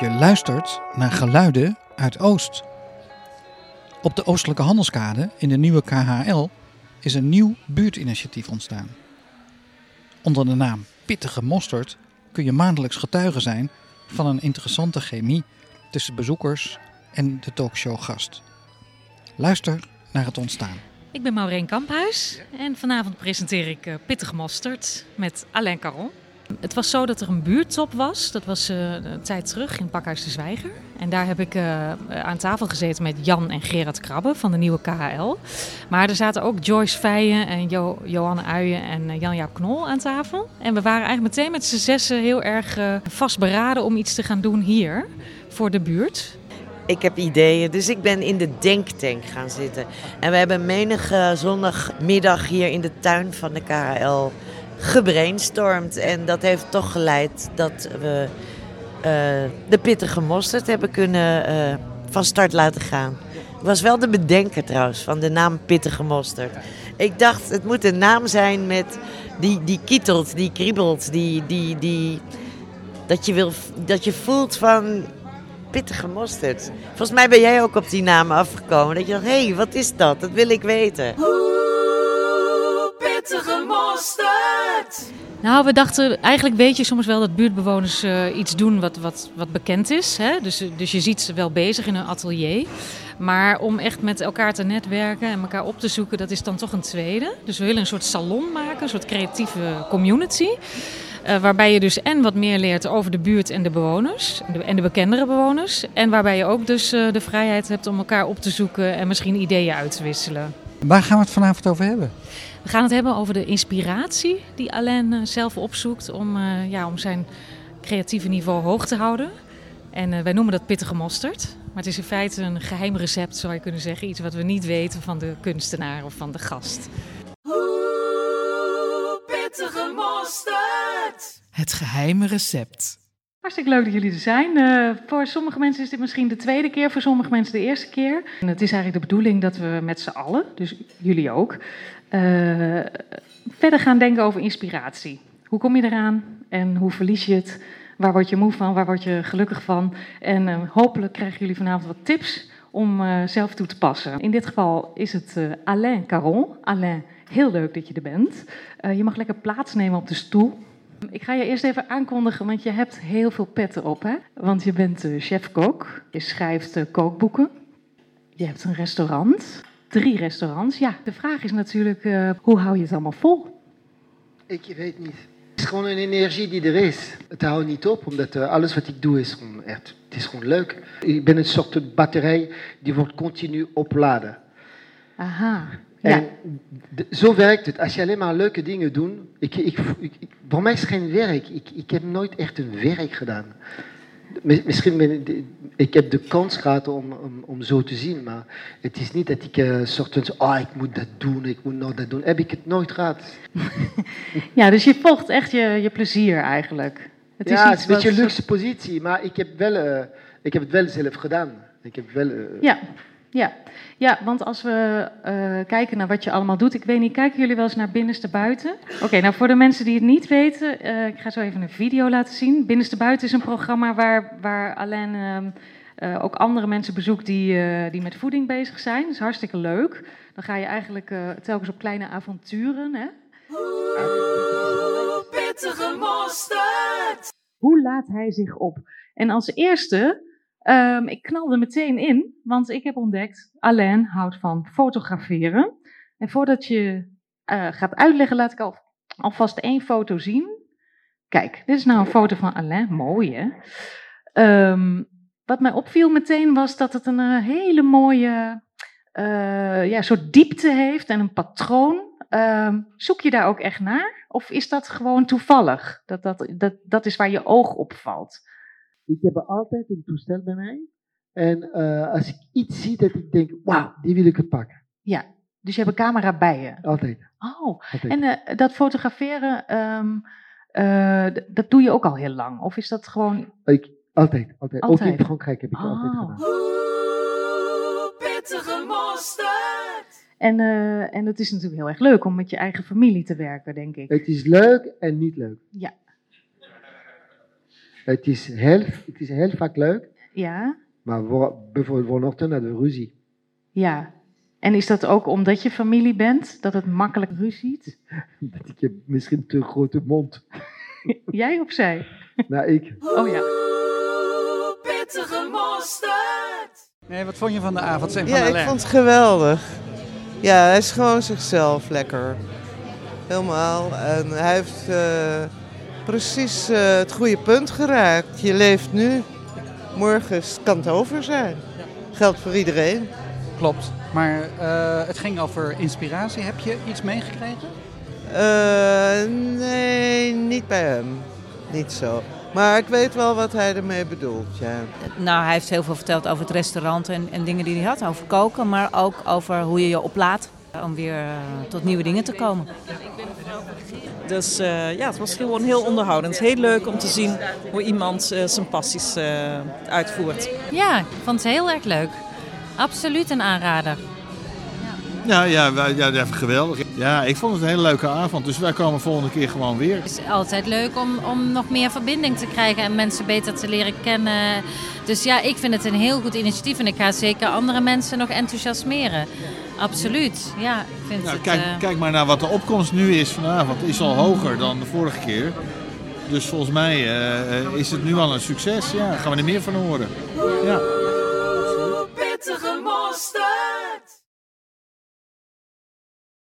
Je luistert naar geluiden uit Oost. Op de Oostelijke Handelskade in de nieuwe KHL is een nieuw buurtinitiatief ontstaan. Onder de naam Pittige Mosterd kun je maandelijks getuige zijn van een interessante chemie tussen bezoekers en de talkshowgast. Luister naar het ontstaan. Ik ben Maureen Kamphuis en vanavond presenteer ik uh, Pittige Mosterd met Alain Caron. Het was zo dat er een buurttop was. Dat was uh, een tijd terug in Pakhuis de Zwijger. En daar heb ik uh, aan tafel gezeten met Jan en Gerard Krabbe van de nieuwe KHL. Maar er zaten ook Joyce Feijen en jo Johanne Uijen en uh, Jan-Jaap Knol aan tafel. En we waren eigenlijk meteen met z'n zessen heel erg vastberaden om iets te gaan doen hier voor de buurt. Ik heb ideeën, dus ik ben in de denktank gaan zitten. En we hebben menige zondagmiddag hier in de tuin van de KHL gebrainstormd. En dat heeft toch geleid dat we uh, de pittige mosterd hebben kunnen uh, van start laten gaan. Ik was wel de bedenker trouwens van de naam pittige mosterd. Ik dacht, het moet een naam zijn met die, die kietelt, die kriebelt, die, die, die, dat, je wil, dat je voelt van pittige mosterd. Volgens mij ben jij ook op die naam afgekomen. Dat je dacht, hé, hey, wat is dat? Dat wil ik weten. Pittige mosterd. Nou, we dachten, eigenlijk weet je soms wel dat buurtbewoners uh, iets doen wat, wat, wat bekend is. Hè? Dus, dus je ziet ze wel bezig in een atelier. Maar om echt met elkaar te netwerken en elkaar op te zoeken, dat is dan toch een tweede. Dus we willen een soort salon maken, een soort creatieve community. Uh, waarbij je dus en wat meer leert over de buurt en de bewoners. En de, en de bekendere bewoners. En waarbij je ook dus uh, de vrijheid hebt om elkaar op te zoeken en misschien ideeën uit te wisselen. Waar gaan we het vanavond over hebben? We gaan het hebben over de inspiratie die Alain uh, zelf opzoekt om, ja, om zijn creatieve niveau hoog te houden. En wij noemen dat pittige mosterd. Maar het is in feite een geheim recept, zou je kunnen zeggen. Iets wat we niet weten van de kunstenaar of van de gast. Oeh, pittige mosterd! Het geheime recept. Hartstikke leuk dat jullie er zijn. Uh, voor sommige mensen is dit misschien de tweede keer, voor sommige mensen de eerste keer. En het is eigenlijk de bedoeling dat we met z'n allen, dus jullie ook, uh, verder gaan denken over inspiratie. Hoe kom je eraan en hoe verlies je het? Waar word je moe van? Waar word je gelukkig van? En uh, hopelijk krijgen jullie vanavond wat tips om zelf toe te passen. In dit geval is het Alain Caron. Alain, heel leuk dat je er bent. je mag lekker plaatsnemen op de stoel. Ik ga je eerst even aankondigen, want je hebt heel veel petten op. Hè? Want je bent uh, chef-kok, je schrijft uh, kookboeken, je hebt een restaurant, drie restaurants. Ja, de vraag is natuurlijk, uh, hoe hou je het allemaal vol? Ik weet niet. Het is gewoon een energie die er is. Het houdt niet op, omdat alles wat ik doe is gewoon echt, het is gewoon leuk. Ik ben een soort batterij die wordt continu opladen. Aha. En ja. zo werkt het. Als je alleen maar leuke dingen doet. Ik, ik, ik, voor mij is het geen werk. Ik, ik heb nooit echt een werk gedaan. Misschien ben ik, ik heb de kans gehad om, om, om zo te zien, maar het is niet dat ik uh, soort van, ah, ik moet dat doen, ik moet nou dat doen. Heb ik het nooit gehad. ja, dus je volgt echt je, je plezier eigenlijk. Het ja, is het is een beetje een luxe positie, maar ik heb, wel, uh, ik heb het wel zelf gedaan. Ik heb wel, uh, ja. Ja. ja, want als we uh, kijken naar wat je allemaal doet. Ik weet niet, kijken jullie wel eens naar Binnenste Buiten? Oké, okay, nou voor de mensen die het niet weten. Uh, ik ga zo even een video laten zien. Binnenste Buiten is een programma waar, waar Alain uh, uh, ook andere mensen bezoekt die, die met voeding bezig zijn. Dat is hartstikke leuk. Dan ga je eigenlijk telkens op kleine avonturen. Hè? Oeh, pittige mosterd! Hoe laat hij zich op? En als eerste Um, ik knalde meteen in, want ik heb ontdekt, Alain houdt van fotograferen. En voordat je uh, gaat uitleggen, laat ik al, alvast één foto zien. Kijk, dit is nou een foto van Alain, mooi hè. Um, wat mij opviel meteen was dat het een uh, hele mooie uh, ja, soort diepte heeft en een patroon. Um, zoek je daar ook echt naar? Of is dat gewoon toevallig? Dat, dat, dat, dat is waar je oog op valt. Ik heb altijd een toestel bij mij. En uh, als ik iets zie dat ik denk, wauw, die wil ik het pakken. Ja, dus je hebt een camera bij je? Altijd. Oh, altijd. en uh, dat fotograferen, um, uh, dat doe je ook al heel lang? Of is dat gewoon... Ik, altijd, altijd, altijd. Ook in Frankrijk heb ik oh. altijd gedaan. Oeh, pittige mosterd! En, uh, en het is natuurlijk heel erg leuk om met je eigen familie te werken, denk ik. Het is leuk en niet leuk. Ja. Het is heel, het is heel vaak leuk, Ja, maar voor, bijvoorbeeld vanochtend hadden we ruzie. ja. En is dat ook omdat je familie bent, dat het makkelijk ruziet? Dat ik heb misschien te grote mond. Jij of zij? nou, ik. Oh ja. Oeh, pittige mosterd. Nee, wat vond je van de avond van Ja, ik vond het geweldig. Ja, hij is gewoon zichzelf lekker. Helemaal. En hij heeft eh, precies eh, het goede punt geraakt. Je leeft nu. Morgen kan het over zijn. Geldt voor iedereen. Klopt. Maar eh, het ging over inspiratie. Heb je iets meegekregen? Eh, nee, niet bij hem. Niet zo. Maar ik weet wel wat hij ermee bedoelt, ja. Nou, hij heeft heel veel verteld over het restaurant en, en dingen die hij had. Over koken, maar ook over hoe je je oplaadt om weer tot nieuwe dingen te komen. Dus eh, ja, het was gewoon heel onderhoudend. Heel leuk om te zien hoe iemand eh, zijn passies eh, uitvoert. Ja, ik vond het heel erg leuk. Absoluut een aanrader. Ja, ja, wij- ja, ja, geweldig. Ja, ik vond het een hele leuke avond. Dus wij komen volgende keer gewoon weer. Het is altijd leuk om, om nog meer verbinding te krijgen en mensen beter te leren kennen. Dus ja, ik vind het een heel goed initiatief en ik ga zeker andere mensen nog enthousiasmeren. Absoluut. Ja, ik vind Nou, het... kijk, eh, kijk maar naar wat de opkomst nu is vanavond. Is al hoger dan de vorige keer. Dus volgens mij eh, is het nu al een succes. Ja, gaan we er meer van horen. Ja.